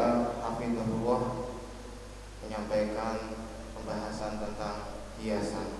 kita Hafidhullah menyampaikan pembahasan tentang hiasan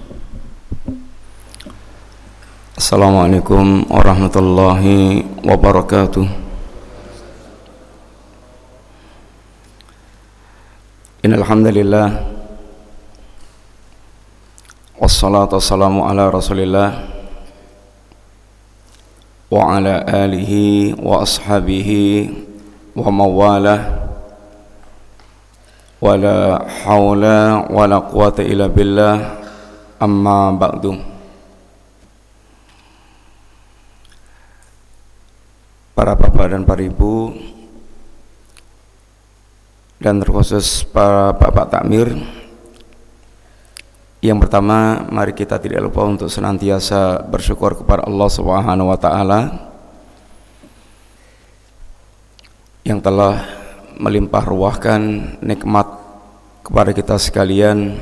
ini? Bismillahirrahmanirrahim. Assalamualaikum warahmatullahi wabarakatuh. Innal hamdalillah wassalatu wassalamu ala Rasulillah wa ala alihi wa ashabihi wa mawalah wala haula wala quwata illa billah amma para bapak dan para ibu dan terkhusus para bapak takmir yang pertama mari kita tidak lupa untuk senantiasa bersyukur kepada Allah Subhanahu wa taala yang telah melimpah ruahkan nikmat kepada kita sekalian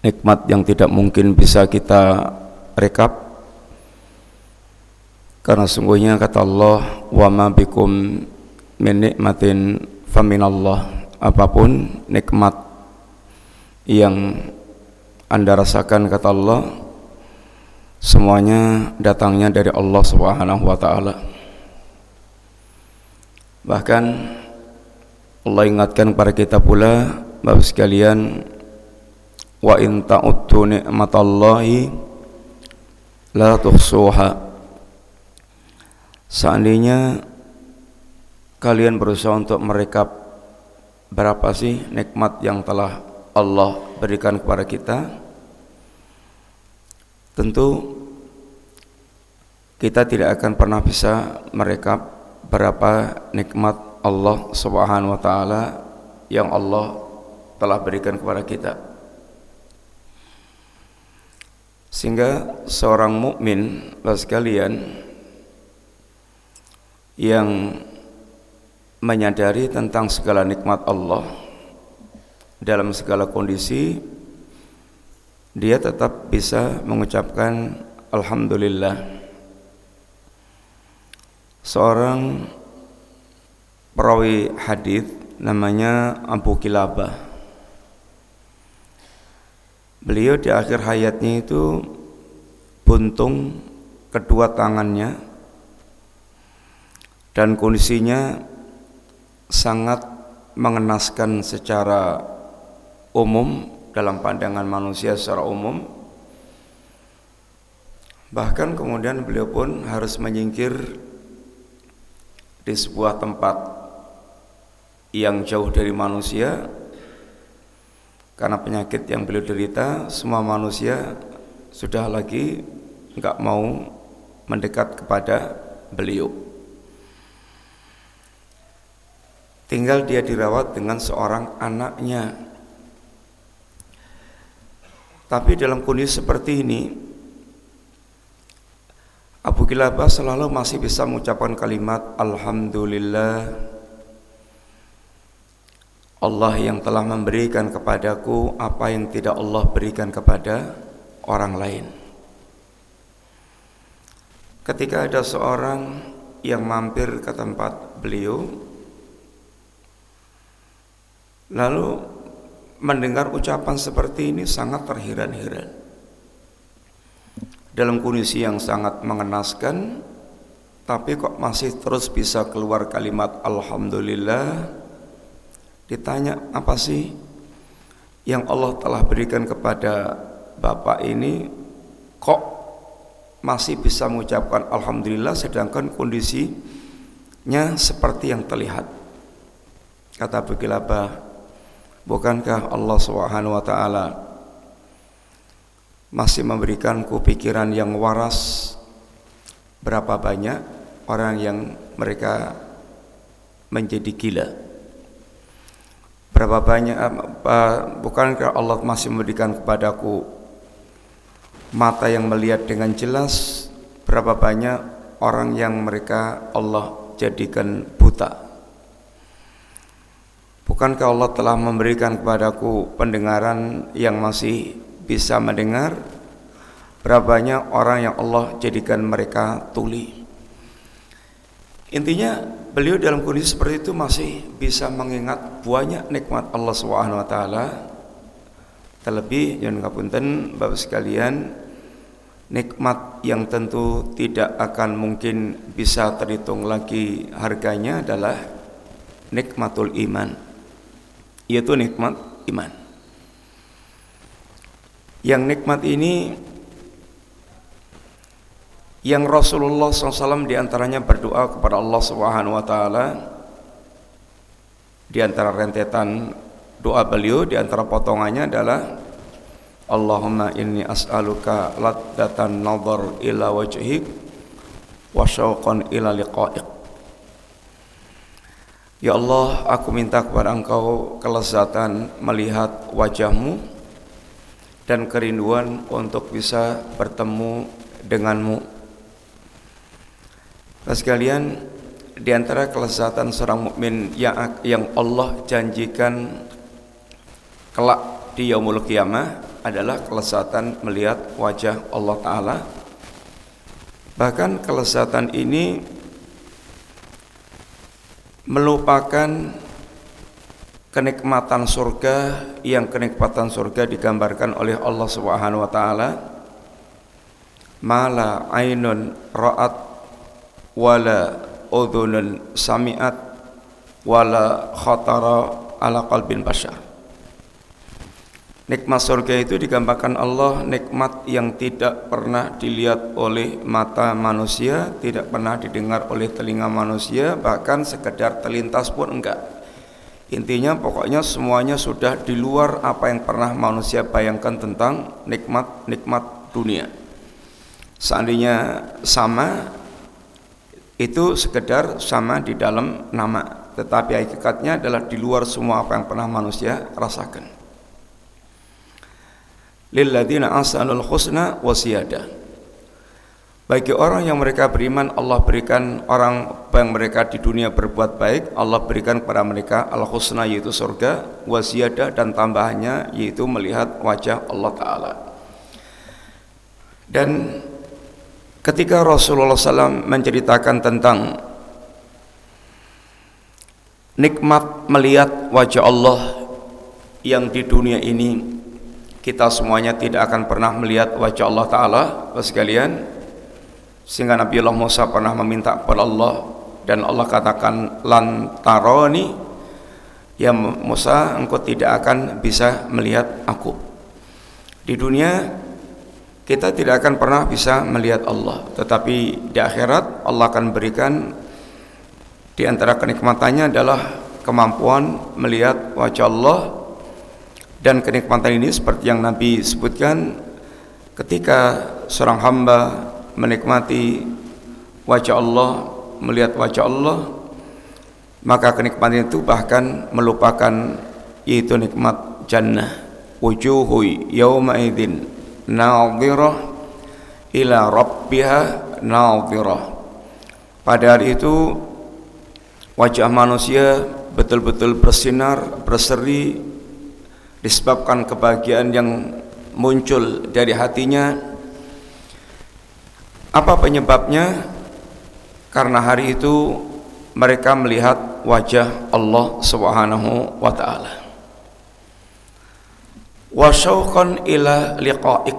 nikmat yang tidak mungkin bisa kita rekap karena sungguhnya kata Allah wa ma bikum min nikmatin faminallah apa pun nikmat yang anda rasakan kata Allah semuanya datangnya dari Allah Subhanahu wa taala. Bahkan Allah ingatkan kepada kita pula Bapak sekalian Wa in ta'uddu ni'matallahi La tuhsuha Seandainya Kalian berusaha untuk merekap Berapa sih nikmat yang telah Allah berikan kepada kita Tentu Kita tidak akan pernah bisa merekap berapa nikmat Allah Subhanahu wa taala yang Allah telah berikan kepada kita. Sehingga seorang mukmin sekalian yang menyadari tentang segala nikmat Allah dalam segala kondisi dia tetap bisa mengucapkan alhamdulillah seorang perawi hadis namanya Abu Kilabah. Beliau di akhir hayatnya itu buntung kedua tangannya dan kondisinya sangat mengenaskan secara umum dalam pandangan manusia secara umum. Bahkan kemudian beliau pun harus menyingkir di sebuah tempat yang jauh dari manusia. Karena penyakit yang beliau derita semua manusia sudah lagi nggak mau mendekat kepada beliau tinggal dia dirawat dengan seorang anaknya. Tapi dalam kondisi seperti ini Abu Kilabah selalu masih bisa mengucapkan kalimat Alhamdulillah Allah yang telah memberikan kepadaku apa yang tidak Allah berikan kepada orang lain. Ketika ada seorang yang mampir ke tempat beliau Lalu mendengar ucapan seperti ini sangat terheran-heran. Dalam kondisi yang sangat mengenaskan tapi kok masih terus bisa keluar kalimat alhamdulillah ditanya apa sih yang Allah telah berikan kepada Bapak ini? Kok masih bisa mengucapkan Alhamdulillah sedangkan kondisinya seperti yang terlihat? Kata Bukilabah bukankah Allah Subhanahu wa taala masih memberikanku pikiran yang waras berapa banyak orang yang mereka menjadi gila? Berapa banyak bukankah Allah masih memberikan kepadaku mata yang melihat dengan jelas berapa banyak orang yang mereka Allah jadikan buta Bukankah Allah telah memberikan kepadaku pendengaran yang masih bisa mendengar Berapa banyak orang yang Allah jadikan mereka tuli Intinya beliau dalam kondisi seperti itu masih bisa mengingat banyak nikmat Allah Subhanahu wa taala. Terlebih yang ngapunten Bapak sekalian, nikmat yang tentu tidak akan mungkin bisa terhitung lagi harganya adalah nikmatul iman. Yaitu nikmat iman. Yang nikmat ini yang Rasulullah SAW di antaranya berdoa kepada Allah Subhanahu Wa Taala di antara rentetan doa beliau di antara potongannya adalah Allahumma inni as'aluka laddatan nadhar ila wajhik wa syauqan ila liqa'ik Ya Allah aku minta kepada engkau kelezatan melihat wajahmu dan kerinduan untuk bisa bertemu denganmu Nah sekalian di antara kelezatan seorang mukmin yang yang Allah janjikan kelak di yaumul kiamah adalah kelezatan melihat wajah Allah taala. Bahkan kelezatan ini melupakan kenikmatan surga yang kenikmatan surga digambarkan oleh Allah Subhanahu wa taala. Mala ainun ra'at wala udhunun sami'at wala khatara ala qalbin bashar Nikmat surga itu digambarkan Allah nikmat yang tidak pernah dilihat oleh mata manusia, tidak pernah didengar oleh telinga manusia, bahkan sekedar terlintas pun enggak. Intinya pokoknya semuanya sudah di luar apa yang pernah manusia bayangkan tentang nikmat-nikmat dunia. Seandainya sama itu sekedar sama di dalam nama tetapi hakikatnya adalah di luar semua apa yang pernah manusia rasakan lilladzina ahsanul husna wasiyada bagi orang yang mereka beriman Allah berikan orang yang mereka di dunia berbuat baik Allah berikan kepada mereka al husna yaitu surga wasiyada dan tambahannya yaitu melihat wajah Allah taala. Dan Ketika Rasulullah SAW menceritakan tentang nikmat melihat wajah Allah yang di dunia ini kita semuanya tidak akan pernah melihat wajah Allah Ta'ala. Sekalian sehingga Nabi Allah Musa pernah meminta kepada Allah dan Allah katakan lantaroni ya Musa engkau tidak akan bisa melihat aku. Di dunia kita tidak akan pernah bisa melihat Allah. Tetapi di akhirat Allah akan berikan di antara kenikmatannya adalah kemampuan melihat wajah Allah dan kenikmatan ini seperti yang Nabi sebutkan ketika seorang hamba menikmati wajah Allah melihat wajah Allah maka kenikmatan itu bahkan melupakan yaitu nikmat jannah. Wujuhu yawma idzin nadhirah ila rabbiha nadhirah. Pada hari itu wajah manusia betul-betul bersinar berseri disebabkan kebahagiaan yang muncul dari hatinya. Apa penyebabnya? Karena hari itu mereka melihat wajah Allah Subhanahu wa taala. Wa syauqan ila liqa'ik.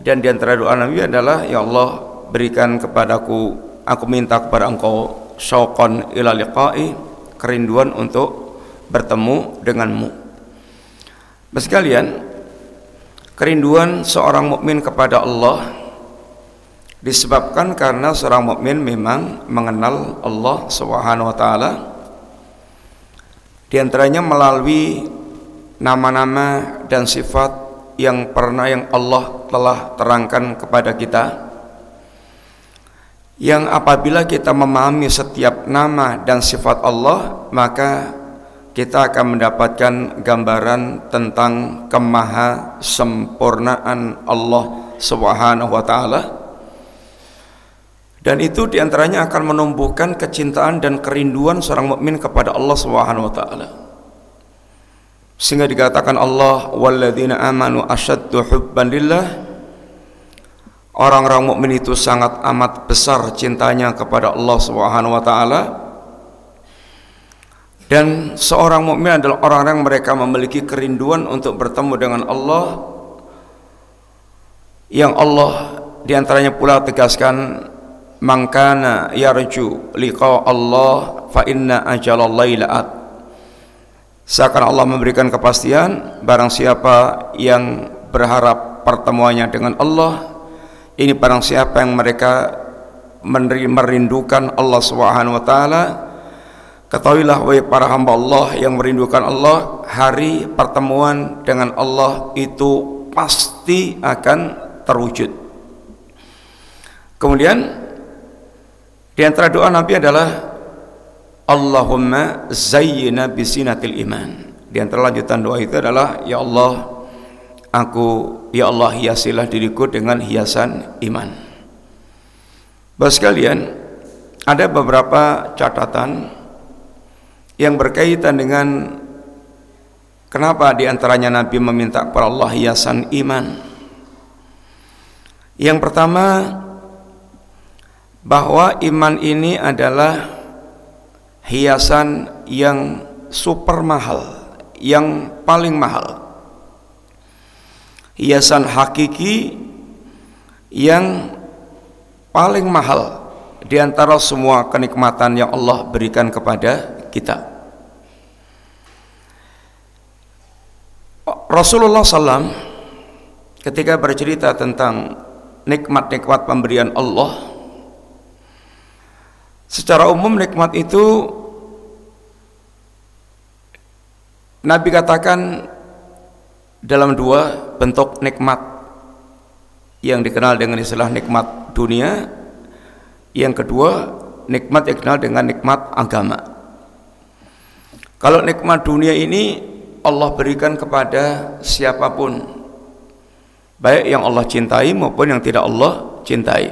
Dan di antara doa Nabi adalah ya Allah berikan kepadaku aku minta kepada engkau syauqan ila liqa'i kerinduan untuk bertemu denganmu. Sekalian, kerinduan seorang mukmin kepada Allah disebabkan karena seorang mukmin memang mengenal Allah Subhanahu wa taala. Di antaranya melalui nama-nama dan sifat yang pernah yang Allah telah terangkan kepada kita yang apabila kita memahami setiap nama dan sifat Allah maka kita akan mendapatkan gambaran tentang kemaha sempurnaan Allah Subhanahu wa taala. Dan itu di antaranya akan menumbuhkan kecintaan dan kerinduan seorang mukmin kepada Allah Subhanahu wa taala. Sehingga dikatakan Allah walladzina amanu asyaddu hubban lillah. Orang-orang mukmin itu sangat amat besar cintanya kepada Allah Subhanahu wa taala. Dan seorang mukmin adalah orang-orang mereka memiliki kerinduan untuk bertemu dengan Allah. Yang Allah di antaranya pula tegaskan mangkana yarju liqa Allah fa inna ajalallahi la'at seakan Allah memberikan kepastian barang siapa yang berharap pertemuannya dengan Allah ini barang siapa yang mereka merindukan Allah Subhanahu wa taala ketahuilah wahai para hamba Allah yang merindukan Allah hari pertemuan dengan Allah itu pasti akan terwujud kemudian di antara doa Nabi adalah Allahumma zayyina bisinatil iman di antara lanjutan doa itu adalah ya Allah Aku ya Allah hiasilah diriku dengan hiasan iman. Bapak sekalian, ada beberapa catatan yang berkaitan dengan kenapa di antaranya Nabi meminta kepada Allah hiasan iman. Yang pertama bahwa iman ini adalah hiasan yang super mahal, yang paling mahal hiasan hakiki yang paling mahal di antara semua kenikmatan yang Allah berikan kepada kita. Rasulullah SAW ketika bercerita tentang nikmat-nikmat pemberian Allah secara umum nikmat itu Nabi katakan dalam dua bentuk nikmat. Yang dikenal dengan istilah nikmat dunia yang kedua nikmat yang dikenal dengan nikmat agama. Kalau nikmat dunia ini Allah berikan kepada siapa pun. Baik yang Allah cintai maupun yang tidak Allah cintai.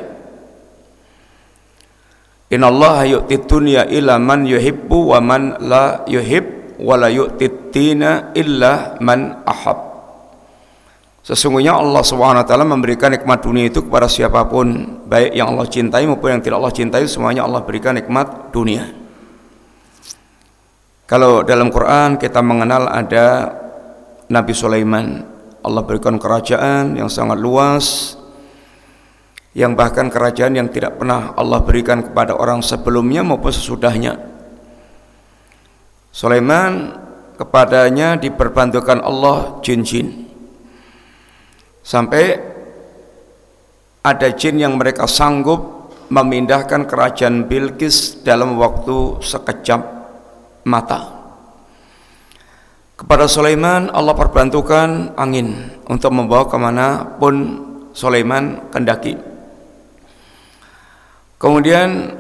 Inna Allah yu'ti dunya ila man yuhibbu wa man la yuhib wa la yu'ti illa man ahab. Sesungguhnya Allah SWT memberikan nikmat dunia itu kepada siapa pun. Baik yang Allah cintai maupun yang tidak Allah cintai Semuanya Allah berikan nikmat dunia Kalau dalam Quran kita mengenal ada Nabi Sulaiman. Allah berikan kerajaan yang sangat luas Yang bahkan kerajaan yang tidak pernah Allah berikan kepada orang sebelumnya maupun sesudahnya. Sulaiman kepadanya diperbantukan Allah jin-jin. Sampai ada jin yang mereka sanggup memindahkan kerajaan Bilqis dalam waktu sekejap mata. Kepada Sulaiman Allah perbantukan angin untuk membawa ke mana pun Sulaiman kendaki. Kemudian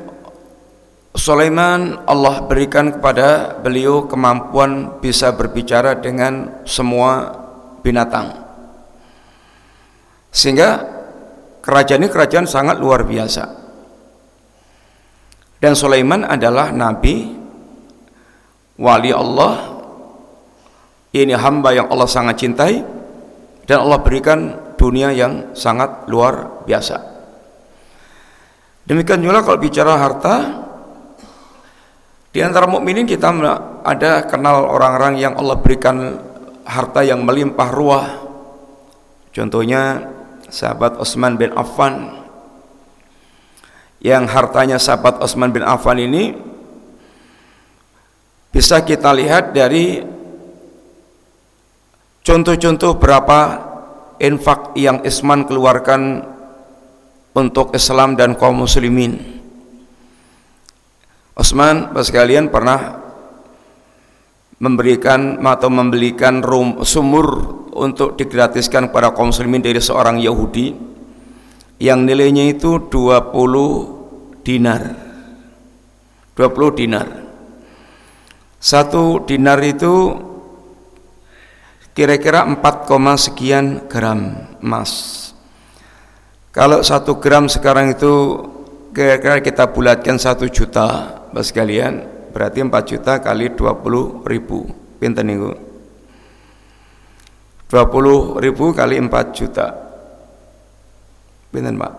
Sulaiman Allah berikan kepada beliau kemampuan bisa berbicara dengan semua binatang. Sehingga kerajaan ini kerajaan sangat luar biasa. Dan Sulaiman adalah nabi wali Allah. Ini hamba yang Allah sangat cintai dan Allah berikan dunia yang sangat luar biasa. Demikian juga kalau bicara harta di antara mukminin kita ada kenal orang-orang yang Allah berikan harta yang melimpah ruah. Contohnya sahabat Utsman bin Affan yang hartanya sahabat Utsman bin Affan ini bisa kita lihat dari contoh-contoh berapa infak yang Isman keluarkan untuk Islam dan kaum muslimin. Osman sekalian pernah memberikan atau membelikan rum, sumur untuk digratiskan kepada kaum muslimin dari seorang Yahudi yang nilainya itu 20 dinar 20 dinar satu dinar itu kira-kira 4, sekian gram emas. Kalau satu gram sekarang itu kira-kira kita bulatkan satu juta Bapak sekalian berarti 4 juta kali 20 ribu. Pinter nih 20 ribu kali 4 juta. Pinter pak.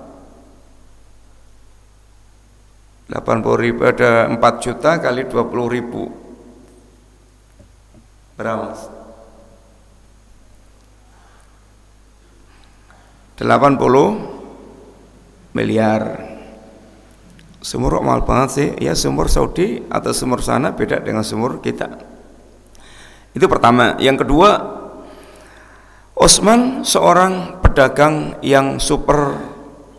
80 ribu ada 4 juta kali 20 ribu berapa 80 miliar Sumur mahal banget sih. Ya sumur Saudi atau sumur sana beda dengan sumur kita. Itu pertama. Yang kedua, Osman seorang pedagang yang super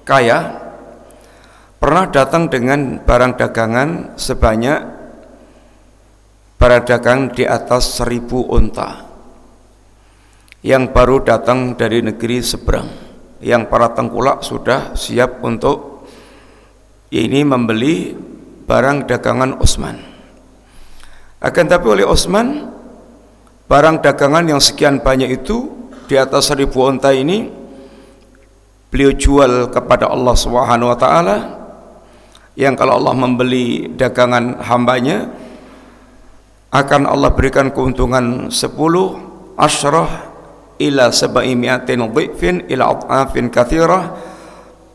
kaya pernah datang dengan barang dagangan sebanyak barang dagangan di atas seribu unta. Yang baru datang dari negeri seberang. Yang para tengkulak sudah siap untuk ini membeli barang dagangan Utsman. Akan tapi oleh Utsman barang dagangan yang sekian banyak itu di atas seribu unta ini beliau jual kepada Allah Subhanahu wa taala. Yang kalau Allah membeli dagangan hambanya akan Allah berikan keuntungan 10 asyrah ila sabai mi'atin dhifin ila at'afin kathirah.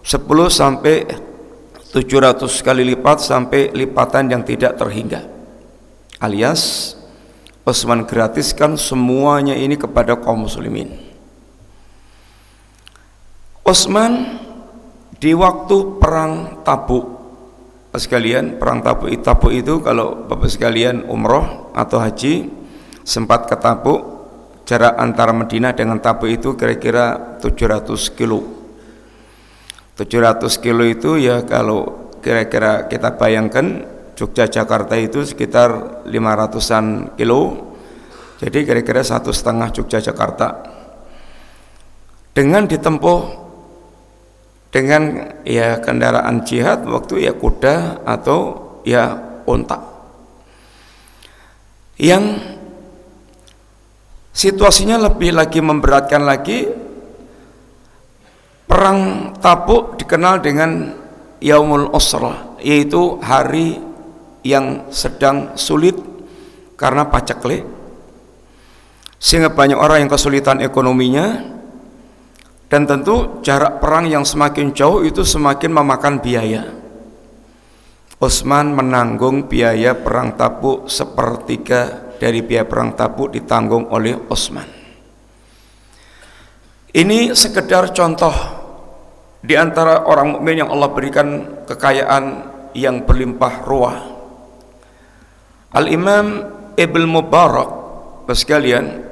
10 sampai 700 kali lipat sampai lipatan yang tidak terhingga. Alias Utsman gratiskan semuanya ini kepada kaum muslimin. Utsman di waktu perang Tabuk sekalian perang Tabuk Tabuk itu kalau Bapak sekalian umroh atau haji sempat ke Tabuk jarak antara Madinah dengan Tabuk itu kira-kira 700 kilo. 700 kilo itu ya kalau kira-kira kita bayangkan Jogja Jakarta itu sekitar 500an kilo. Jadi kira-kira satu setengah Jogja Jakarta. Dengan ditempuh dengan ya kendaraan jihad waktu ya kuda atau ya onta yang situasinya lebih lagi memberatkan lagi Perang Tabuk dikenal dengan Yaumul Usrah yaitu hari yang sedang sulit karena paceklik. Sehingga banyak orang yang kesulitan ekonominya dan tentu jarak perang yang semakin jauh itu semakin memakan biaya Utsman menanggung biaya perang Tabuk sepertiga dari biaya perang Tabuk ditanggung oleh Utsman ini sekedar contoh di antara orang mukmin yang Allah berikan kekayaan yang berlimpah ruah. Al-Imam Ibn Mubarak sekalian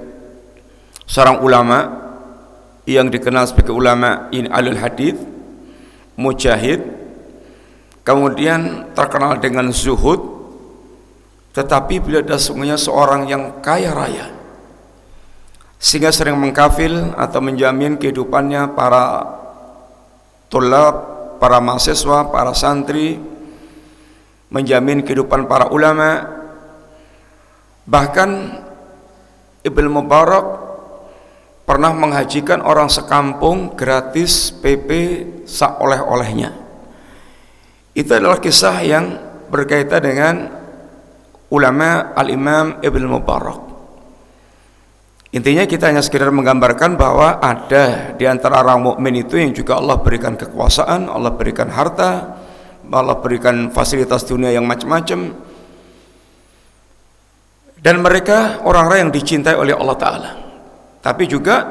seorang ulama yang dikenal sebagai ulama in alul hadith mujahid kemudian terkenal dengan zuhud tetapi beliau adalah seorang yang kaya raya sehingga sering mengkafil atau menjamin kehidupannya para tulab, para mahasiswa, para santri, menjamin kehidupan para ulama. Bahkan Ibnu Mubarak pernah menghajikan orang sekampung gratis PP sak oleh-olehnya. Itu adalah kisah yang berkaitan dengan ulama Al-Imam Ibnu Mubarak. Intinya kita hanya sekedar menggambarkan bahwa ada di antara orang mukmin itu yang juga Allah berikan kekuasaan, Allah berikan harta, Allah berikan fasilitas dunia yang macam-macam. Dan mereka orang-orang yang dicintai oleh Allah taala. Tapi juga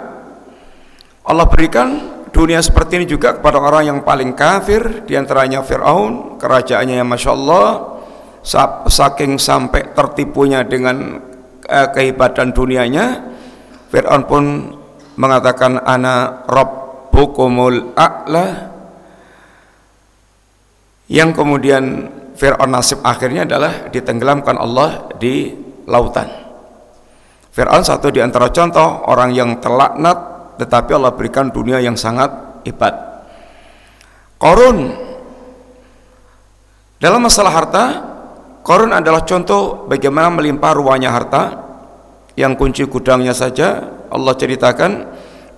Allah berikan dunia seperti ini juga kepada orang yang paling kafir di antaranya Firaun, kerajaannya yang Masya Allah saking sampai tertipunya dengan uh, kehebatan dunianya. Fir'aun pun mengatakan ana rabbukumul a'la. Yang kemudian Fir'aun nasib akhirnya adalah ditenggelamkan Allah di lautan Fir'aun satu di antara contoh orang yang terlaknat tetapi Allah berikan dunia yang sangat hebat. Korun. Dalam masalah harta Korun adalah contoh bagaimana melimpah ruahnya harta. Yang kunci gudangnya saja Allah ceritakan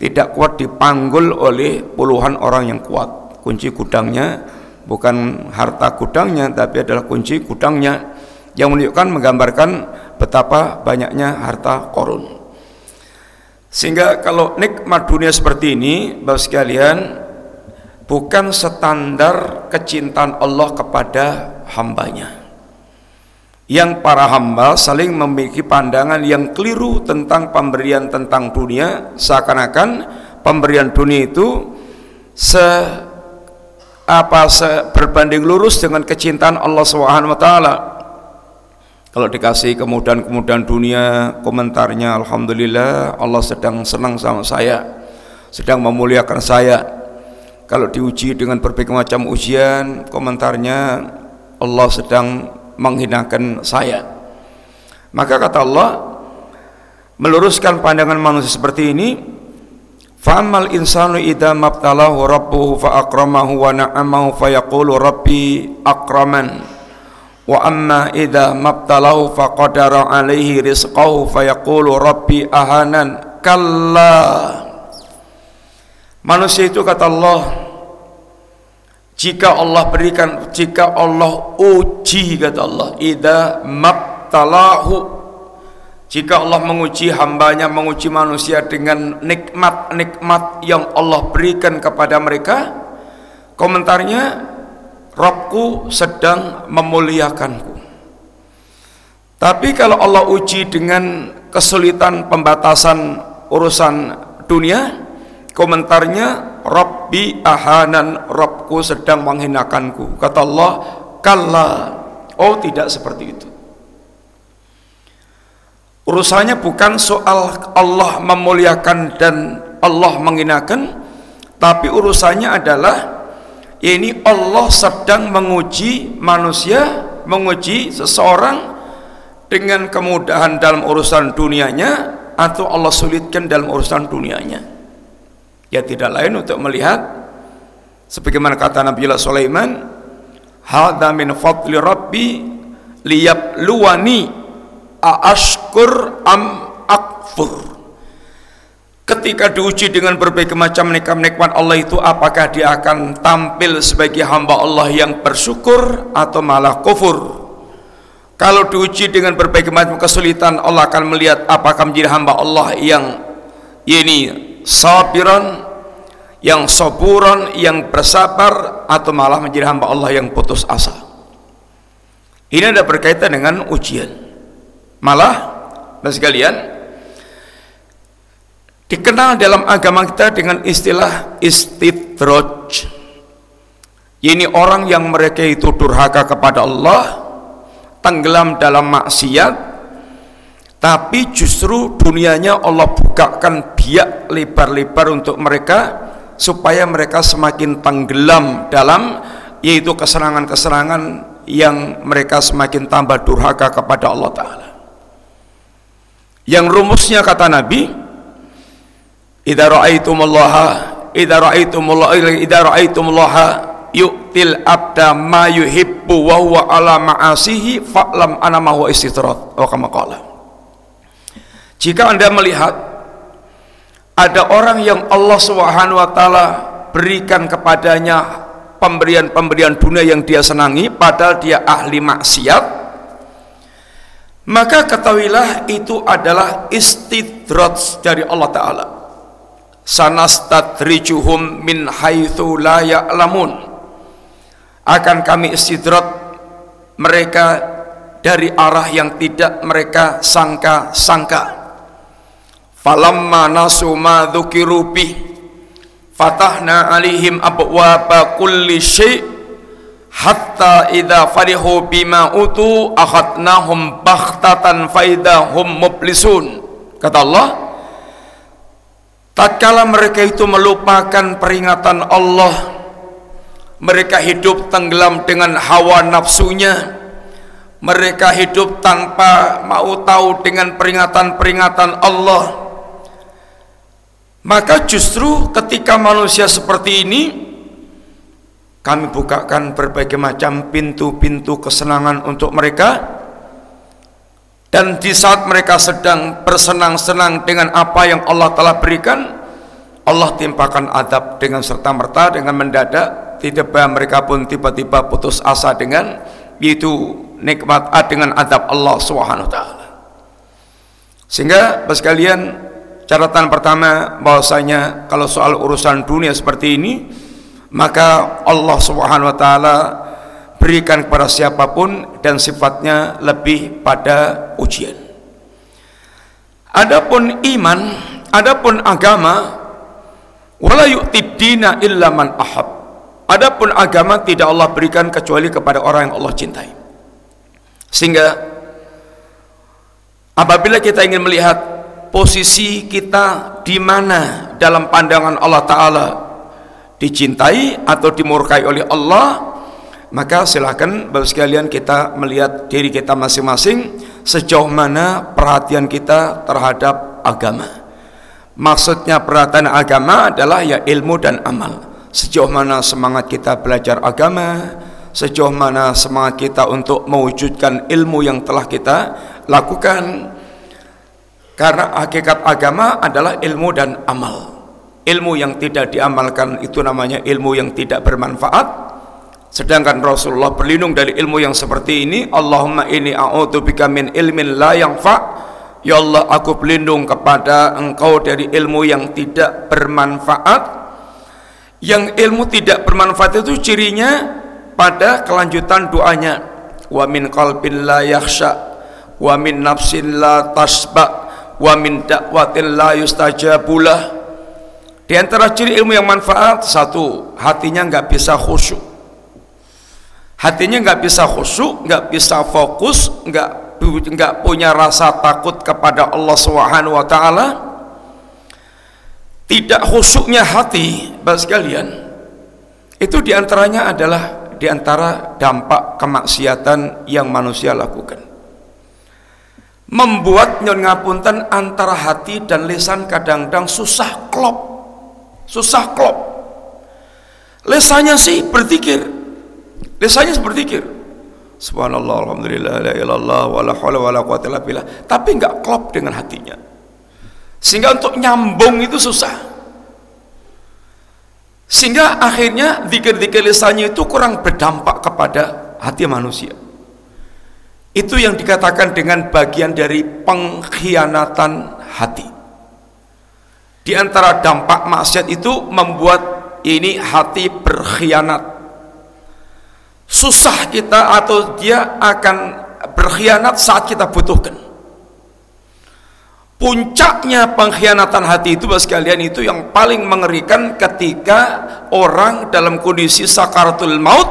tidak kuat dipanggul oleh puluhan orang yang kuat. Kunci gudangnya bukan harta gudangnya tapi adalah kunci gudangnya yang menunjukkan menggambarkan betapa banyaknya harta korun sehingga kalau nikmat dunia seperti ini Bapak sekalian bukan standar kecintaan Allah kepada hambanya yang para hamba saling memiliki pandangan yang keliru tentang pemberian tentang dunia seakan-akan pemberian dunia itu se apa se berbanding lurus dengan kecintaan Allah Subhanahu wa taala. Kalau dikasih kemudahan-kemudahan dunia, komentarnya alhamdulillah Allah sedang senang sama saya, sedang memuliakan saya. Kalau diuji dengan berbagai macam ujian, komentarnya Allah sedang menghinakan saya maka kata Allah meluruskan pandangan manusia seperti ini Fa'amal insanu idza mabtalahu rabbuhu fa akramahu wa na'amahu fa yaqulu rabbi akraman wa amma idza mabtalahu fa qadara alaihi rizqahu fa yaqulu rabbi ahanan kalla. Manusia itu kata Allah jika Allah berikan jika Allah uji kata Allah ida mabtalahu jika Allah menguji hambanya menguji manusia dengan nikmat-nikmat yang Allah berikan kepada mereka komentarnya Robku sedang memuliakanku. Tapi kalau Allah uji dengan kesulitan pembatasan urusan dunia komentarnya Rabbi ahanan Rabbku sedang menghinakanku. Kata Allah kalla. Oh tidak seperti itu. Urusannya bukan soal Allah memuliakan dan Allah menghinakan tapi urusannya adalah ini Allah sedang menguji manusia menguji seseorang dengan kemudahan dalam urusan dunianya atau Allah sulitkan dalam urusan dunianya. Ya tidak lain untuk melihat sebagaimana kata Nabi Allah Sulaiman hadza min fadli rabbi liyabluwani aashkur am akfur ketika diuji dengan berbagai macam nikmat-nikmat Allah itu apakah dia akan tampil sebagai hamba Allah yang bersyukur atau malah kufur? Kalau diuji dengan berbagai macam kesulitan Allah akan melihat apakah menjadi hamba Allah yang ini sabiran yang saburan yang bersabar atau malah menjadi hamba Allah yang putus asa. Ini ada berkaitan dengan ujian. Malah dan sekalian dikenal dalam agama kita dengan istilah istidraj ini orang yang mereka itu durhaka kepada Allah tenggelam dalam maksiat tapi justru dunianya Allah bukakan biak lebar-lebar untuk mereka supaya mereka semakin tenggelam dalam yaitu keserangan-keserangan yang mereka semakin tambah durhaka kepada Allah Ta'ala. Yang rumusnya kata Nabi idza ra'aitumullaha idza ra'aitumullaha idza ra'aitumullaha yu'til abda ma yuhibbu wa huwa ala ma'asihi fa'lam ana ma huwa istitrat wa kama qala. Jika Anda melihat ada orang yang Allah Subhanahu wa taala berikan kepadanya pemberian-pemberian dunia yang dia senangi padahal dia ahli maksiat maka ketahuilah itu adalah istidraj dari Allah taala sanastadrijuhum min haitsu la ya'lamun. Akan kami istidraj mereka dari arah yang tidak mereka sangka-sangka. Falamma nasu ma dzukiru bih fatahna alihim abwaba kulli syai hatta idza farihu bima utu akhadnahum baghtatan faidahum mublisun kata Allah tatkala mereka itu melupakan peringatan Allah mereka hidup tenggelam dengan hawa nafsunya. Mereka hidup tanpa mau tahu dengan peringatan-peringatan Allah. Maka justru ketika manusia seperti ini kami bukakan berbagai macam pintu-pintu kesenangan untuk mereka dan di saat mereka sedang bersenang-senang dengan apa yang Allah telah berikan Allah timpakan adab dengan serta-merta dengan mendadak. Tiba mereka pun tiba-tiba putus asa dengan itu nikmat dengan adab Allah Subhanahu taala. Sehingga sekalian catatan pertama bahwasanya kalau soal urusan dunia seperti ini maka Allah Subhanahu wa taala berikan kepada siapa pun dan sifatnya lebih pada ujian. Adapun iman, adapun agama wala yu'tidina illa man ahab. Adapun agama tidak Allah berikan kecuali kepada orang yang Allah cintai. Sehingga apabila kita ingin melihat posisi kita di mana dalam pandangan Allah taala dicintai atau dimurkai oleh Allah maka silakan Bapak sekalian kita melihat diri kita masing-masing sejauh mana perhatian kita terhadap agama. Maksudnya perhatian agama adalah ya ilmu dan amal. Sejauh mana semangat kita belajar agama sejauh mana semangat kita untuk mewujudkan ilmu yang telah kita lakukan. Karena hakikat agama adalah ilmu dan amal. Ilmu yang tidak diamalkan itu namanya ilmu yang tidak bermanfaat sedangkan Rasulullah berlindung dari ilmu yang seperti ini Allahumma ini a'udzubika min ilmin la yanfa. Ya Allah aku berlindung kepada engkau dari ilmu yang tidak bermanfaat. Yang ilmu tidak bermanfaat itu cirinya pada kelanjutan doanya. Wa min qalbin la yakhsha wa min nafsin la tasba wa min da'watin la yustajabulah. Di antara ciri ilmu yang manfaat satu, hatinya nggak bisa khusyuk. Hatinya nggak bisa khusyuk, nggak bisa fokus, nggak nggak punya rasa takut kepada Allah Subhanahu wa taala. Tidak khusyuknya hati, Bapak sekalian. Itu di antaranya adalah di antara dampak kemaksiatan yang manusia lakukan. Membuat nyon ngapunten antara hati dan lisan kadang-kadang susah klop susah klop lesanya sih berzikir lesanya berzikir subhanallah alhamdulillah la ilallah wa la hawla wa la quwata illa billah. Tapi enggak klop dengan hatinya. Sehingga untuk nyambung itu susah. Sehingga akhirnya zikir-zikir lisannya itu kurang berdampak kepada hati manusia. Itu yang dikatakan dengan bagian dari pengkhianatan hati. Di antara dampak maksiat itu membuat ini hati berkhianat. Susah kita atau dia akan berkhianat saat kita butuhkan. Puncaknya pengkhianatan hati itu bos sekalian itu yang paling mengerikan ketika orang dalam kondisi sakaratul maut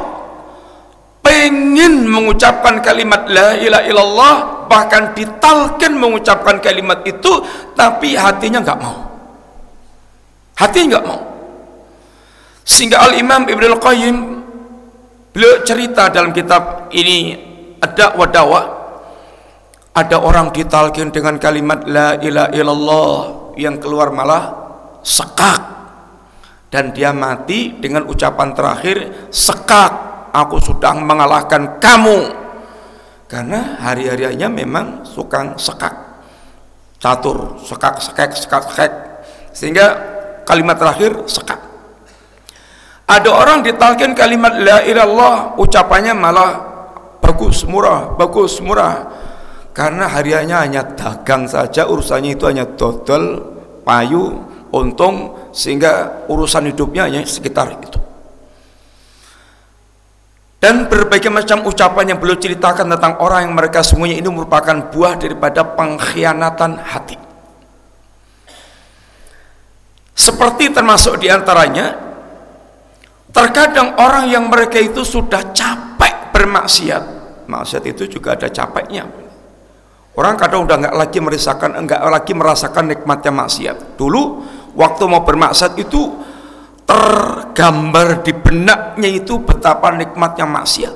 pengen mengucapkan kalimat la ilaha illallah bahkan ditalkan mengucapkan kalimat itu tapi hatinya nggak mau Hati enggak mau. Sehingga Al-Imam Ibn Al-Qayyim beliau cerita dalam kitab ini ada wadawa ada orang ditalkin dengan kalimat la ilaha illallah yang keluar malah sekak. Dan dia mati dengan ucapan terakhir sekak aku sudah mengalahkan kamu karena hari-harinya memang suka sekak catur sekak sekak sekak sekak. Sehingga kalimat terakhir sekat ada orang ditalkin kalimat la ilallah ucapannya malah bagus murah bagus murah. Karena hariannya hanya dagang saja urusannya itu hanya dodol payu untung sehingga urusan hidupnya hanya sekitar itu. Dan berbagai macam ucapan yang beliau ceritakan tentang orang yang mereka semuanya ini merupakan buah daripada pengkhianatan hati. Seperti termasuk di antaranya terkadang orang yang mereka itu sudah capek bermaksiat. Maksiat itu juga ada capeknya. Orang kadang udah nggak lagi merasakan enggak lagi merasakan nikmatnya maksiat. Dulu waktu mau bermaksiat itu tergambar di benaknya itu betapa nikmatnya maksiat.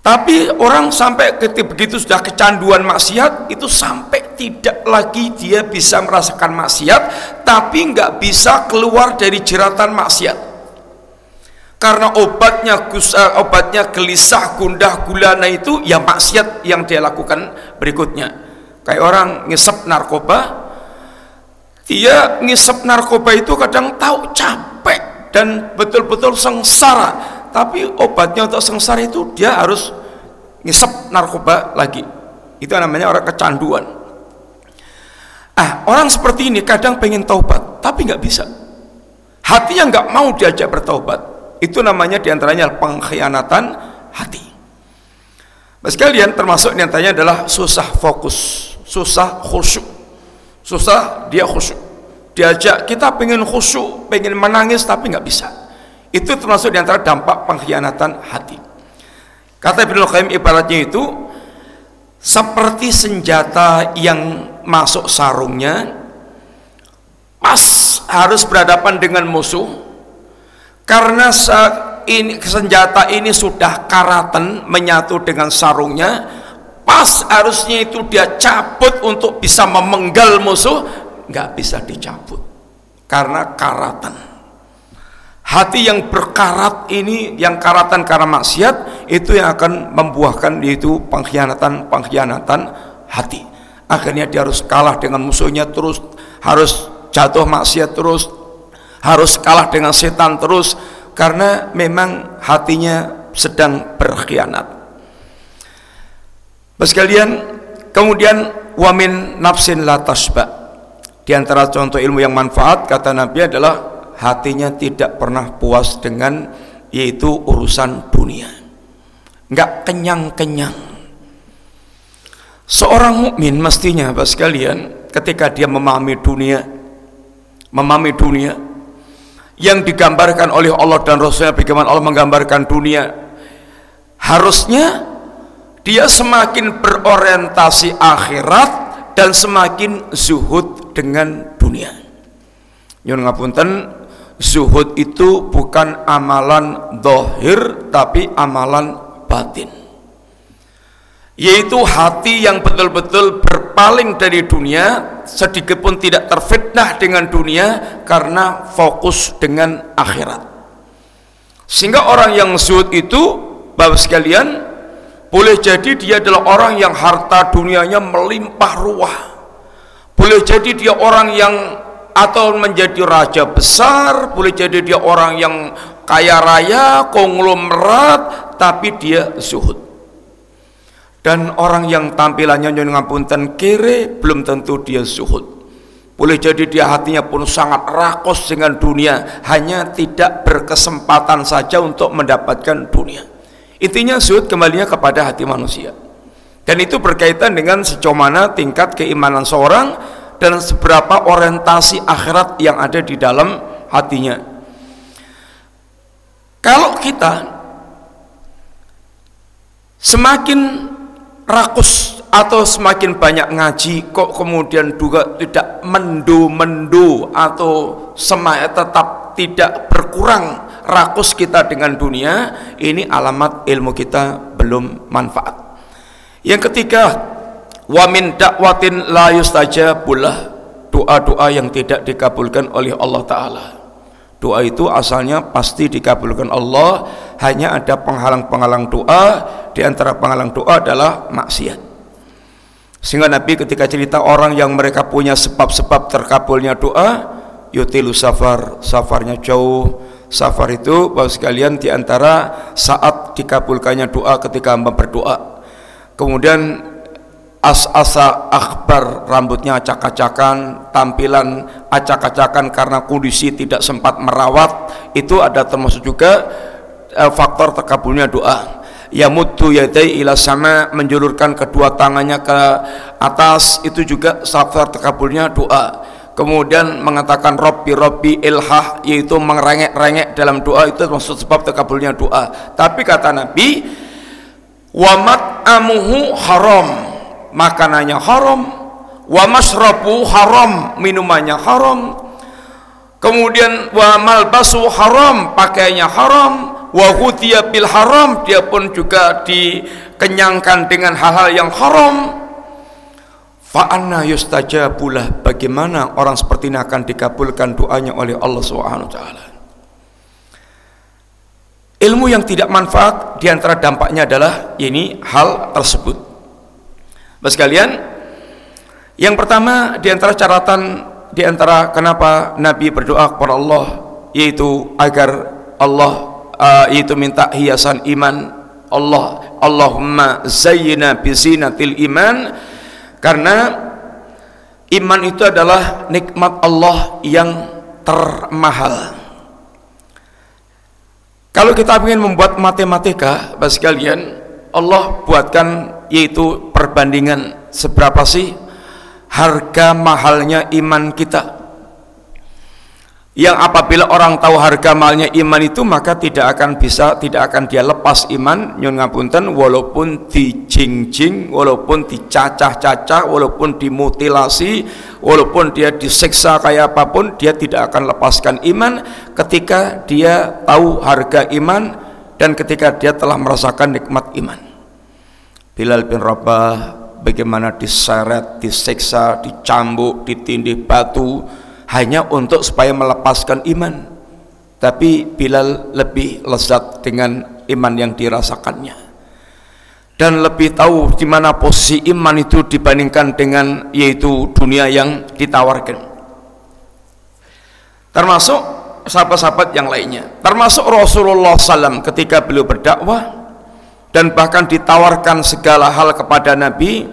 Tapi orang sampai ketika begitu sudah kecanduan maksiat itu sampai tidak lagi dia bisa merasakan maksiat tapi nggak bisa keluar dari jeratan maksiat. Karena obatnya gusa, obatnya gelisah, gundah, gulana itu ya maksiat yang dia lakukan berikutnya. Kayak orang ngisep narkoba, dia ngisep narkoba itu kadang tahu capek dan betul-betul sengsara. Tapi obatnya untuk sengsara itu dia harus ngisep narkoba lagi. Itu namanya orang kecanduan. Ah orang seperti ini kadang pengen taubat tapi nggak bisa. Hatinya nggak mau diajak bertaubat itu namanya di antaranya pengkhianatan hati. Sekalian termasuk di antaranya adalah susah fokus susah khusyuk. Susah dia khusyuk. Diajak kita pengen khusyuk pengen menangis tapi nggak bisa. Itu termasuk di antara dampak pengkhianatan hati. Kata Ibnu Qayyim ibaratnya itu seperti senjata yang masuk sarungnya pas harus berhadapan dengan musuh karena ini senjata ini sudah karatan menyatu dengan sarungnya pas harusnya itu dia cabut untuk bisa memenggal musuh nggak bisa dicabut. Karena karatan. Hati yang berkarat ini yang karatan karena maksiat itu yang akan membuahkan yaitu pengkhianatan pengkhianatan hati. Akhirnya dia harus kalah dengan musuhnya terus harus jatuh maksiat terus harus kalah dengan setan terus karena memang hatinya sedang berkhianat. Sekalian kemudian wamin nafsin la tasba. Di antara contoh ilmu yang manfaat kata Nabi adalah hatinya tidak pernah puas dengan yaitu urusan dunia. Nggak kenyang-kenyang. Seorang mukmin mestinya Bapak sekalian ketika dia memahami dunia memahami dunia yang digambarkan oleh Allah dan Rasulnya bagaimana Allah menggambarkan dunia. Harusnya dia semakin berorientasi akhirat dan semakin zuhud dengan dunia. Nyun ngapunten zuhud itu bukan amalan dohir tapi amalan batin yaitu hati yang betul-betul berpaling dari dunia sedikit pun tidak terfitnah dengan dunia karena fokus dengan akhirat. Sehingga orang yang zuhud itu bapak sekalian boleh jadi dia adalah orang yang harta dunianya melimpah ruah. Boleh jadi dia orang yang atau menjadi raja besar boleh jadi dia orang yang kaya raya konglomerat tapi dia zuhud dan orang yang tampilannya nyon ngapunten kere belum tentu dia zuhud. Boleh jadi dia hatinya pun sangat rakos dengan dunia hanya tidak berkesempatan saja untuk mendapatkan dunia. Intinya zuhud kembalinya kepada hati manusia. Dan itu berkaitan dengan sejauh mana tingkat keimanan seorang dan seberapa orientasi akhirat yang ada di dalam hatinya. Kalau kita semakin rakus atau semakin banyak ngaji kok kemudian juga tidak mendo-mendo atau semuanya tetap tidak berkurang rakus kita dengan dunia ini alamat ilmu kita belum manfaat. Yang ketiga wa min dakwatin la yustajabullah doa-doa yang tidak dikabulkan oleh Allah taala. Doa itu asalnya pasti dikabulkan Allah hanya ada penghalang-penghalang doa di antara penghalang doa adalah maksiat. Sehingga Nabi ketika cerita orang yang mereka punya sebab-sebab terkabulnya doa yutilu safar safarnya jauh. Safar itu bahwa sekalian di antara saat dikabulkannya doa ketika hamba berdoa. Kemudian as-asa akbar rambutnya acak-acakan tampilan acak-acakan karena kondisi tidak sempat merawat itu ada termasuk juga faktor terkabulnya doa. Ya mutu yadai ila sama menjulurkan kedua tangannya ke atas itu juga faktor terkabulnya doa. Kemudian mengatakan Robbi Robbi ilhah yaitu merengek-rengek dalam doa itu maksud sebab terkabulnya doa. Tapi kata Nabi wamat amuhu haram makanannya haram wa masrabu haram minumannya haram. Kemudian wa malbasu haram pakaiannya haram wa bil haram dia pun juga dikenyangkan dengan hal-hal yang haram Fa'anna yustajabulah bagaimana orang seperti ini akan dikabulkan doanya oleh Allah Subhanahu wa taala. Ilmu yang tidak manfaat di antara dampaknya adalah ini hal tersebut. Bapak sekalian, yang pertama di antara catatan di antara kenapa Nabi berdoa kepada Allah yaitu agar Allah uh, yaitu minta hiasan iman Allah. Allahumma zayyina bi zinatil iman. Karena iman itu adalah nikmat Allah yang termahal. Kalau kita ingin membuat matematika, Bapak sekalian, Allah buatkan yaitu perbandingan seberapa sih harga mahalnya iman kita yang apabila orang tahu harga malnya iman itu maka tidak akan bisa tidak akan dia lepas iman nyun ngapunten walaupun dijingjing walaupun dicacah-cacah walaupun dimutilasi walaupun dia disiksa kayak apa pun dia tidak akan lepaskan iman. Ketika dia tahu harga iman dan ketika dia telah merasakan nikmat iman. Bilal bin Rabah bagaimana diseret, disiksa, dicambuk, ditindih batu hanya untuk supaya melepaskan iman. Tapi Bilal lebih lezat dengan iman yang dirasakannya. Dan lebih tahu di mana posisi iman itu dibandingkan dengan yaitu dunia yang ditawarkan. Termasuk sahabat-sahabat yang lainnya. Termasuk Rasulullah SAW ketika beliau berdakwah dan bahkan ditawarkan segala hal kepada Nabi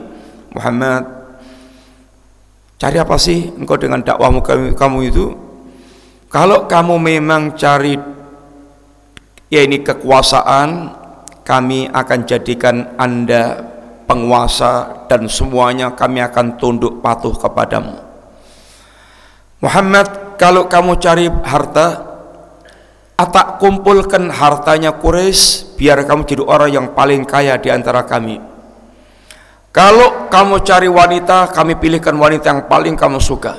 Muhammad Cari apa sih engkau dengan dakwahmu kamu, itu? Kalau kamu memang cari ya ini kekuasaan, kami akan jadikan Anda penguasa dan semuanya kami akan tunduk patuh kepadamu. Muhammad, kalau kamu cari harta, atak kumpulkan hartanya Quraisy biar kamu jadi orang yang paling kaya di antara kami. Kalau kamu cari wanita, kami pilihkan wanita yang paling kamu suka.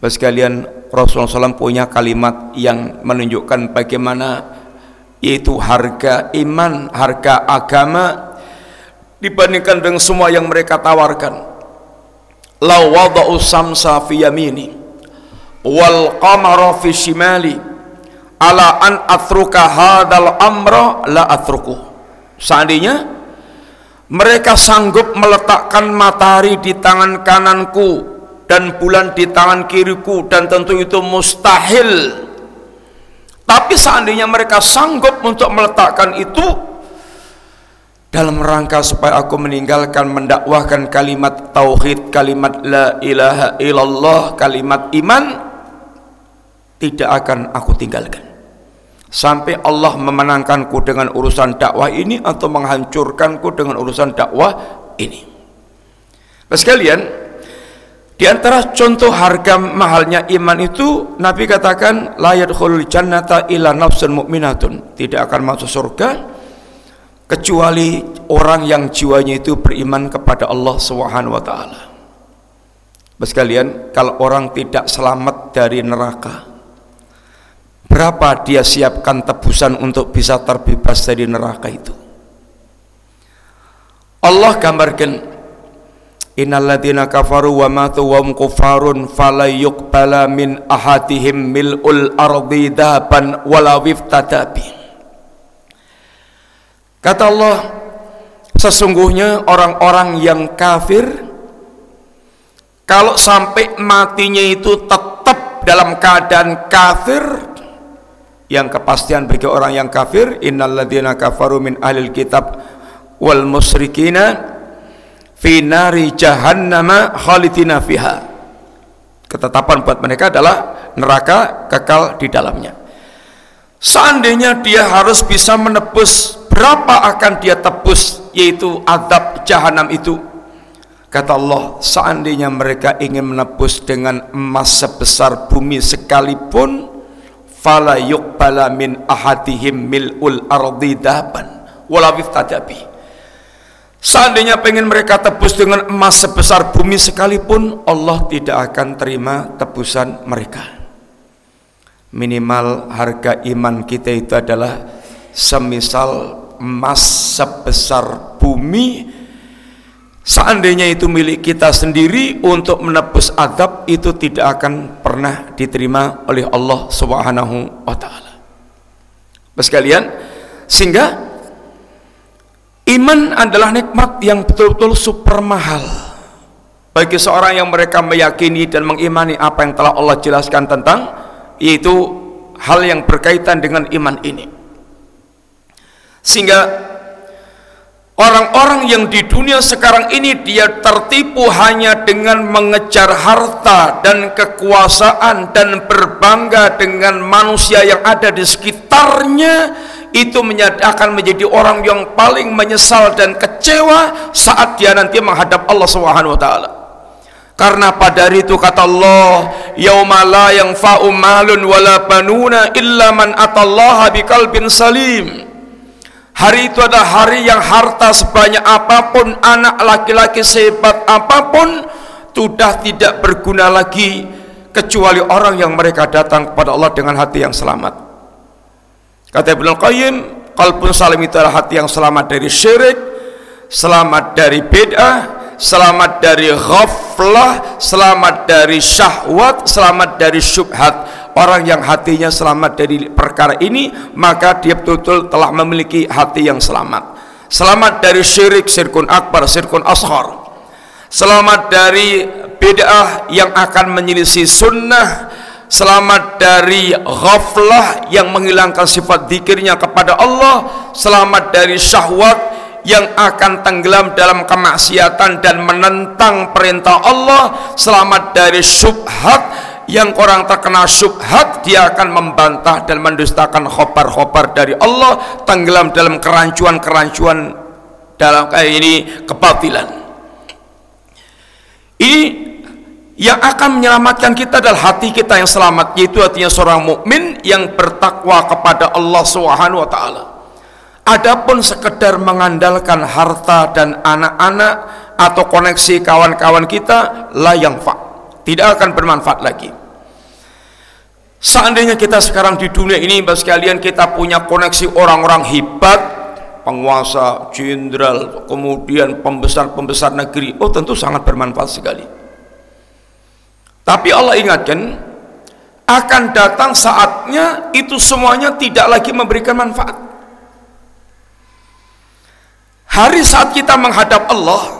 Bapak sekalian, Rasulullah SAW punya kalimat yang menunjukkan bagaimana yaitu harga iman, harga agama dibandingkan dengan semua yang mereka tawarkan. La wada'u samsa fi yamini wal qamara fi shimali ala an atruka hadal amra la atruku. Seandainya mereka sanggup meletakkan matahari di tangan kananku dan bulan di tangan kiriku dan tentu itu mustahil. Tapi seandainya mereka sanggup untuk meletakkan itu dalam rangka supaya aku meninggalkan mendakwahkan kalimat tauhid kalimat la ilaha illallah kalimat iman tidak akan aku tinggalkan sampai Allah memenangkanku dengan urusan dakwah ini atau menghancurkanku dengan urusan dakwah ini. Bapak sekalian, di antara contoh harga mahalnya iman itu Nabi katakan la yadkhulul jannata illa nafsun mu'minatun, tidak akan masuk surga kecuali orang yang jiwanya itu beriman kepada Allah Subhanahu wa taala. Sekalian, kalau orang tidak selamat dari neraka, berapa dia siapkan tebusan untuk bisa terbebas dari neraka itu? Allah gambarkan innalladzina kafaru wa matu wa hum kufarun fala yuqbala min ahadihim mil'ul ardi daban wala wiftadabi kata Allah sesungguhnya orang-orang yang kafir kalau sampai matinya itu tetap dalam keadaan kafir yang kepastian bagi orang yang kafir innalladzina kafaru min ahlil kitab wal musyrikina fi nari jahannama khalidina fiha. Ketetapan buat mereka adalah neraka kekal di dalamnya. Seandainya dia harus bisa menebus berapa akan dia tebus yaitu adab jahanam itu? Kata Allah, seandainya mereka ingin menebus dengan emas sebesar bumi sekalipun, fala yuqbala min ahadihim mil'ul ardi daban wala tadabi. Seandainya pengen mereka tebus dengan emas sebesar bumi sekalipun, Allah tidak akan terima tebusan mereka. Minimal harga iman kita itu adalah semisal emas sebesar bumi Seandainya itu milik kita sendiri untuk menebus adab itu tidak akan pernah diterima oleh Allah Subhanahu wa taala. Sekalian, sehingga iman adalah nikmat yang betul-betul super mahal bagi seorang yang mereka meyakini dan mengimani apa yang telah Allah jelaskan tentang yaitu hal yang berkaitan dengan iman ini. Sehingga Orang-orang yang di dunia sekarang ini dia tertipu hanya dengan mengejar harta dan kekuasaan dan berbangga dengan manusia yang ada di sekitarnya itu akan menjadi orang yang paling menyesal dan kecewa saat dia nanti menghadap Allah Subhanahu wa taala. Karena pada hari itu kata Allah, "Yauma la yanfa'u malun wala banuna illa man atallaha biqalbin salim." Hari itu adalah hari yang harta sebanyak apa pun, anak laki-laki sehebat apa pun, sudah tidak berguna lagi kecuali orang yang mereka datang kepada Allah dengan hati yang selamat. Kata Ibnu Qayyim, kalbun salim itu adalah hati yang selamat dari syirik, selamat dari bid'ah, selamat dari ghaflah, selamat dari syahwat, selamat dari syubhat. Orang yang hatinya selamat dari perkara ini maka dia betul-betul telah memiliki hati yang selamat. Selamat dari syirik syirkun akbar syirkun ashar selamat dari bid'ah yang akan menyelisih sunnah. Selamat dari ghaflah yang menghilangkan sifat dikirnya kepada Allah. Selamat dari syahwat yang akan tenggelam dalam kemaksiatan dan menentang perintah Allah. Selamat dari syubhat yang orang terkena syubhat dia akan membantah dan mendustakan khobar-khobar dari Allah. Tenggelam dalam kerancuan-kerancuan dalam kayak ini kebatilan. Ini yang akan menyelamatkan kita adalah hati kita yang selamat yaitu hatinya seorang mukmin yang bertakwa kepada Allah Subhanahu wa taala. Adapun sekedar mengandalkan harta dan anak-anak atau koneksi kawan-kawan kita la yang fa tidak akan bermanfaat lagi. Seandainya kita sekarang di dunia ini Bapak sekalian kita punya koneksi orang-orang hebat penguasa, jenderal, kemudian pembesar-pembesar negeri. Oh, tentu sangat bermanfaat sekali. Tapi Allah ingatkan akan datang saatnya itu semuanya tidak lagi memberikan manfaat. Hari saat kita menghadap Allah,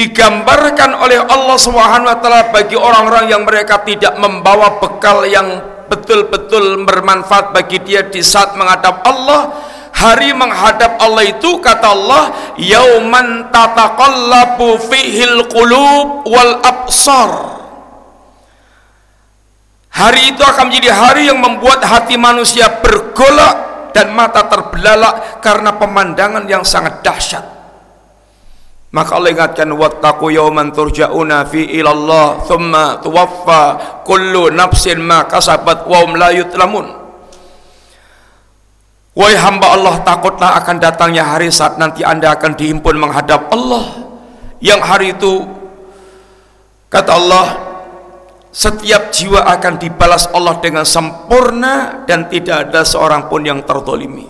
digambarkan oleh Allah Subhanahu wa taala bagi orang-orang yang mereka tidak membawa bekal yang betul-betul bermanfaat bagi dia di saat menghadap Allah. Hari menghadap Allah itu kata Allah yauman tataqallabu fihil qulub wal absar. Hari itu akan menjadi hari yang membuat hati manusia bergolak dan mata terbelalak karena pemandangan yang sangat dahsyat maka Allah ingatkan wattaqu yawman turja'una fi ila Allah thumma tuwaffa kullu nafsin ma kasabat wa hum la yutlamun. Wahai hamba Allah takutlah akan datangnya hari saat nanti Anda akan dihimpun menghadap Allah. Yang hari itu kata Allah setiap jiwa akan dibalas Allah dengan sempurna dan tidak ada seorang pun yang tertolimi.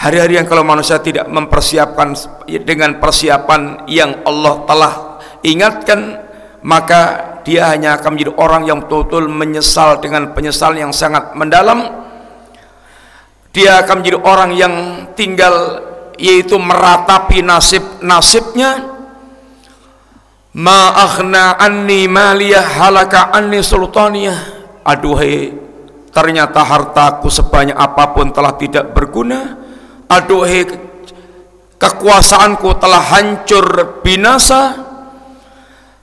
Hari-hari yang kalau manusia tidak mempersiapkan dengan persiapan yang Allah telah ingatkan, maka dia hanya akan menjadi orang yang betul-betul menyesal dengan penyesalan yang sangat mendalam. Dia akan menjadi orang yang tinggal yaitu meratapi nasib-nasibnya. Ma akhna anni maliyah halaka anni sultaniyah. Aduhai, ternyata hartaku sebanyak apa pun telah tidak berguna. Aduhai kekuasaanku telah hancur binasa.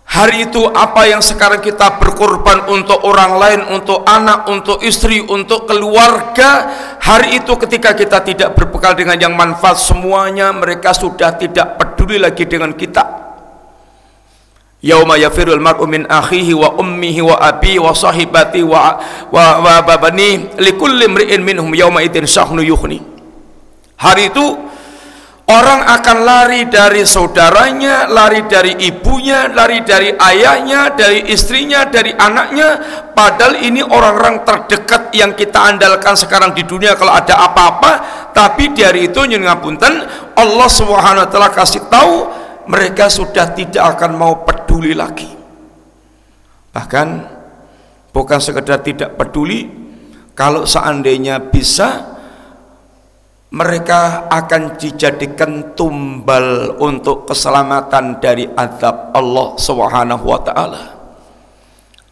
Hari itu apa yang sekarang kita berkorban untuk orang lain, untuk anak, untuk istri, untuk keluarga? Hari itu ketika kita tidak berbekal dengan yang manfaat semuanya Mereka sudah tidak peduli lagi dengan kita Yauma yafirul mar'u min akhihi wa ummihi wa abi wa sahibati wa wa, wa babani likulli imri'in minhum yauma idzin sahnu yukhni. Hari itu orang akan lari dari saudaranya, lari dari ibunya, lari dari ayahnya, dari istrinya, dari anaknya. Padahal ini orang-orang terdekat yang kita andalkan sekarang di dunia kalau ada apa-apa. Tapi dari itu nyun ngapunten Allah Subhanahu wa taala kasih tahu mereka sudah tidak akan mau peduli lagi. Bahkan bukan sekedar tidak peduli kalau seandainya bisa mereka akan dijadikan tumbal untuk keselamatan dari azab Allah Subhanahu wa taala.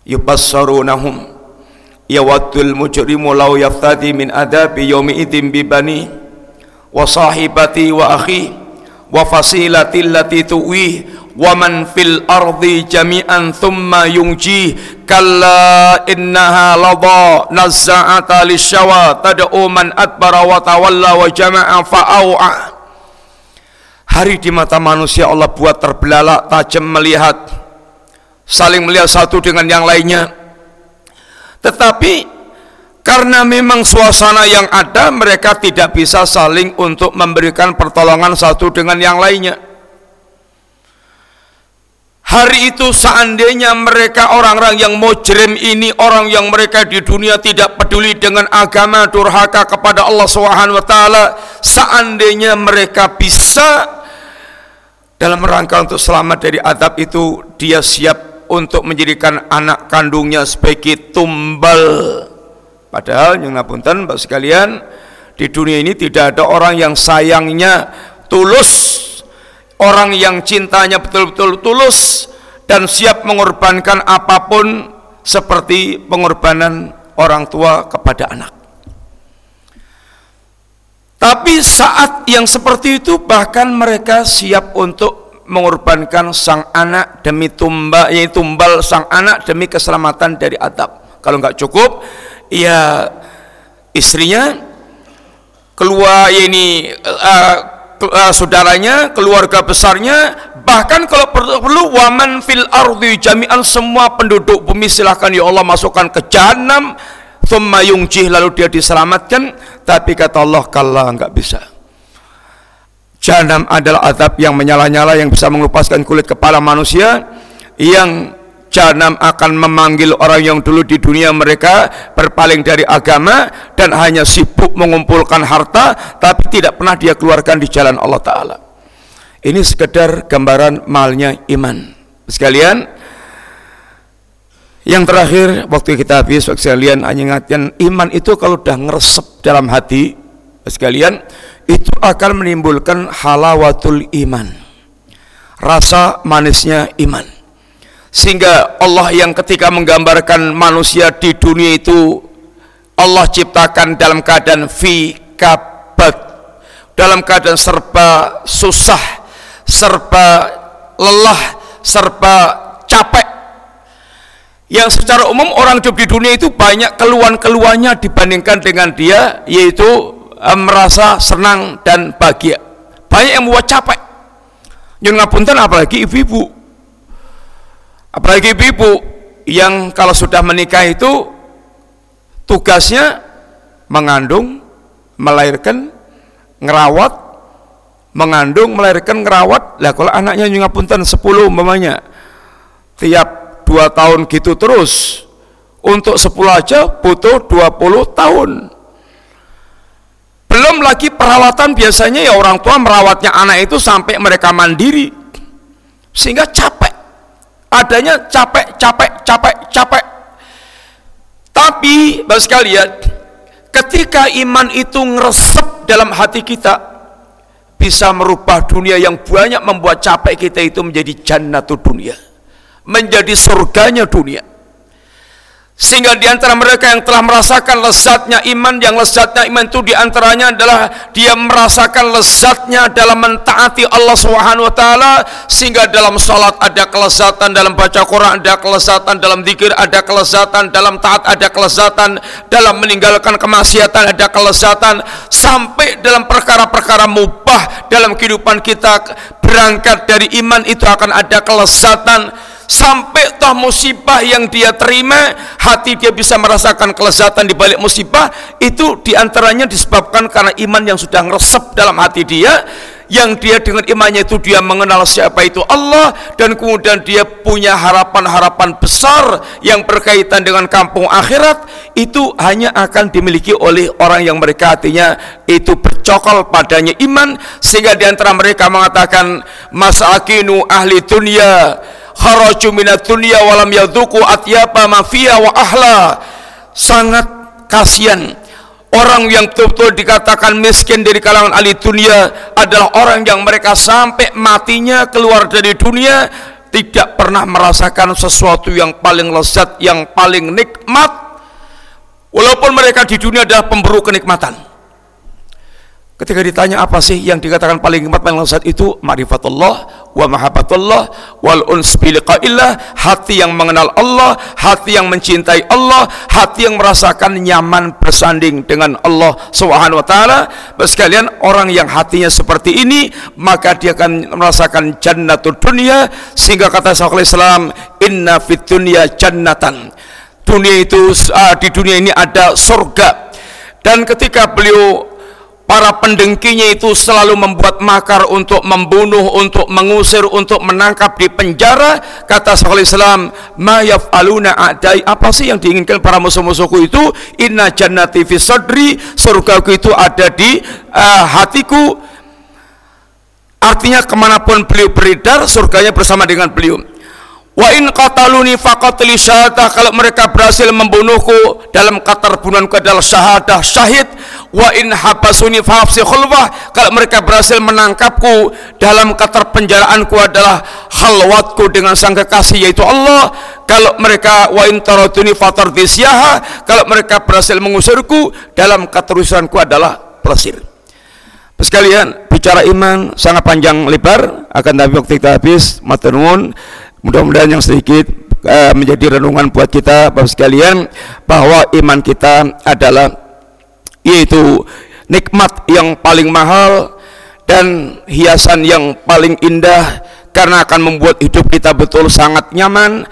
Yubassarunahum yawaddul mujrimu law yaftadi min adabi yaumi idzin bi bani wa sahibati wa akhi wa fasilatil lati tuwi wa man fil ardi jami'an thumma yungji kalla innaha ladha nazza'ata lisyawa tad'u man adbara wa tawalla wa jama'a fa'au'a hari di mata manusia Allah buat terbelalak tajam melihat saling melihat satu dengan yang lainnya. Tetapi karena memang suasana yang ada mereka tidak bisa saling untuk memberikan pertolongan satu dengan yang lainnya hari itu seandainya mereka orang-orang yang mujrim ini orang yang mereka di dunia tidak peduli dengan agama durhaka kepada Allah Subhanahu wa taala seandainya mereka bisa dalam rangka untuk selamat dari adab itu dia siap untuk menjadikan anak kandungnya sebagai tumbal. Padahal yang ngapunten Mbak sekalian di dunia ini tidak ada orang yang sayangnya tulus, orang yang cintanya betul-betul tulus dan siap mengorbankan apa pun seperti pengorbanan orang tua kepada anak. Tapi saat yang seperti itu bahkan mereka siap untuk mengorbankan sang anak demi tumbal yaitu tumbal sang anak demi keselamatan dari adab. Kalau nggak cukup, ya istrinya keluar ya ini uh, uh, saudaranya keluarga besarnya bahkan kalau perlu, waman fil ardi jami'an semua penduduk bumi silahkan ya Allah masukkan ke jahanam thumma yungcih lalu dia diselamatkan. Tapi kata Allah kalau enggak bisa. Jahanam adalah azab yang menyala-nyala yang bisa mengelupaskan kulit kepala manusia yang Jahanam akan memanggil orang yang dulu di dunia mereka berpaling dari agama dan hanya sibuk mengumpulkan harta tapi tidak pernah dia keluarkan di jalan Allah Ta'ala. Ini sekedar gambaran malnya iman. Sekalian yang terakhir waktu kita habis sekalian hanya ingatkan iman itu kalau sudah ngeresep dalam hati sekalian itu akan menimbulkan halawatul iman. Rasa manisnya iman sehingga Allah yang ketika menggambarkan manusia di dunia itu Allah ciptakan dalam keadaan fi kabat dalam keadaan serba susah serba lelah serba capek. Yang secara umum orang hidup di dunia itu banyak keluhan-keluhannya dibandingkan dengan dia yaitu eh, merasa senang dan bahagia. Banyak yang membuat capek. Yang ngapunten apalagi ibu-ibu apalagi ibu yang kalau sudah menikah itu tugasnya mengandung, melahirkan, ngerawat, mengandung, melahirkan, ngerawat. Lah kalau anaknya juga punten 10 umpamanya, tiap dua tahun gitu terus. Untuk 10 aja butuh 20 tahun. Belum lagi perawatan biasanya ya orang tua merawatnya anak itu sampai mereka mandiri. Sehingga capek adanya capek, capek, capek, capek. Tapi, Bapak sekalian, ketika iman itu ngeresep dalam hati kita, bisa merubah dunia yang banyak membuat capek kita itu menjadi jannatul dunia. Menjadi surganya dunia sehingga di antara mereka yang telah merasakan lezatnya iman yang lezatnya iman itu di antaranya adalah dia merasakan lezatnya dalam mentaati Allah Subhanahu wa taala. Sehingga dalam salat ada kelezatan dalam baca Quran ada kelezatan dalam zikir ada kelezatan dalam taat ada kelezatan dalam meninggalkan kemaksiatan ada kelezatan. Sampai dalam perkara-perkara mubah dalam kehidupan kita berangkat dari iman itu akan ada kelezatan sampai toh musibah yang dia terima hati dia bisa merasakan kelezatan di balik musibah itu di antaranya disebabkan karena iman yang sudah ngeresep dalam hati dia yang dia dengan imannya itu dia mengenal siapa itu Allah dan kemudian dia punya harapan-harapan besar yang berkaitan dengan kampung akhirat itu hanya akan dimiliki oleh orang yang mereka hatinya itu bercokol padanya iman sehingga di antara mereka mengatakan masakinu ahli dunia kharaju minat dunia walam yadhuku atyaba mafia wa ahla. Sangat kasihan. Orang yang betul-betul dikatakan miskin dari kalangan ahli dunia adalah orang yang mereka sampai matinya keluar dari dunia tidak pernah merasakan sesuatu yang paling lezat yang paling nikmat. Walaupun mereka di dunia adalah pemburu kenikmatan Ketika ditanya apa sih yang dikatakan paling nikmat paling lezat itu ma'rifatullah wa mahabbatullah wal uns liqa'illah hati yang mengenal Allah, hati yang mencintai Allah, hati yang merasakan nyaman bersanding dengan Allah Subhanahu wa taala. Sekalian orang yang hatinya seperti ini maka dia akan merasakan jannatul dunia sehingga kata Syekhul Islam inna fit dunya jannatan. Dunia itu uh, di dunia ini ada surga. Dan ketika beliau para pendengkinya itu selalu membuat makar untuk membunuh, untuk mengusir, untuk menangkap di penjara. Kata Syekhul Islam, "Ma yaf'aluna a'dai?" Apa sih yang diinginkan para musuh-musuhku itu? Inna jannati fi sadri, surgaku itu ada di uh, hatiku. Artinya ke mana pun beliau beredar, surganya bersama dengan beliau. Wa in qataluni faqatli syahadah kalau mereka berhasil membunuhku dalam kata bunuhanku adalah syahadah syahid wa in habasuni fahafsi khulwah. Kalau mereka berhasil menangkapku dalam kata penjaraanku adalah khalwatku dengan sang kekasih yaitu Allah. Kalau mereka wa in taratuni fatardisyaha kalau mereka berhasil mengusirku dalam keterusanku adalah pelesir Sekalian bicara iman sangat panjang lebar. Akan tapi waktu kita habis Mudah-mudahan yang sedikit uh, menjadi renungan buat kita Bapak sekalian bahwa iman kita adalah yaitu nikmat yang paling mahal dan hiasan yang paling indah karena akan membuat hidup kita betul sangat nyaman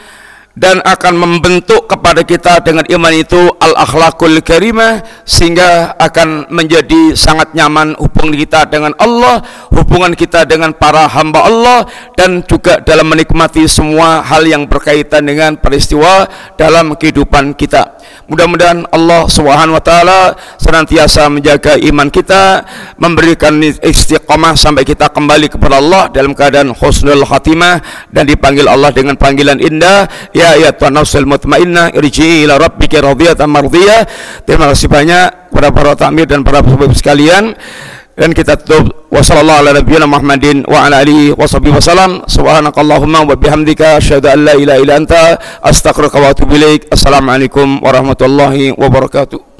dan akan membentuk kepada kita dengan iman itu al-akhlakul karimah sehingga akan menjadi sangat nyaman hubungan kita dengan Allah, hubungan kita dengan para hamba Allah dan juga dalam menikmati semua hal yang berkaitan dengan peristiwa dalam kehidupan kita. Mudah-mudahan Allah Subhanahu wa taala senantiasa menjaga iman kita, memberikan istiqamah sampai kita kembali kepada Allah dalam keadaan husnul khatimah dan dipanggil Allah dengan panggilan indah, ya ya tuhan nafsul mutmainnah irji'i ila rabbika radiyatan mardiyah. Terima kasih banyak kepada para takmir dan para sahabat sekalian dan kita tutup. Wasallallahu ala nabiyina Muhammadin wa ala alihi wasallam. Subhanakallahumma wa bihamdika asyhadu an la ilaha illa anta astaghfiruka wa atubu ilaik. Assalamualaikum warahmatullahi wabarakatuh